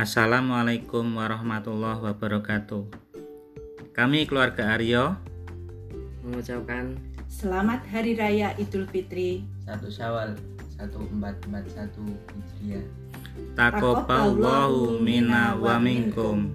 Assalamualaikum warahmatullahi wabarakatuh. Kami keluarga Aryo mengucapkan Selamat Hari Raya Idul Fitri. satu Syawal 1441 Hijriah. takoballahu minna wa minkum.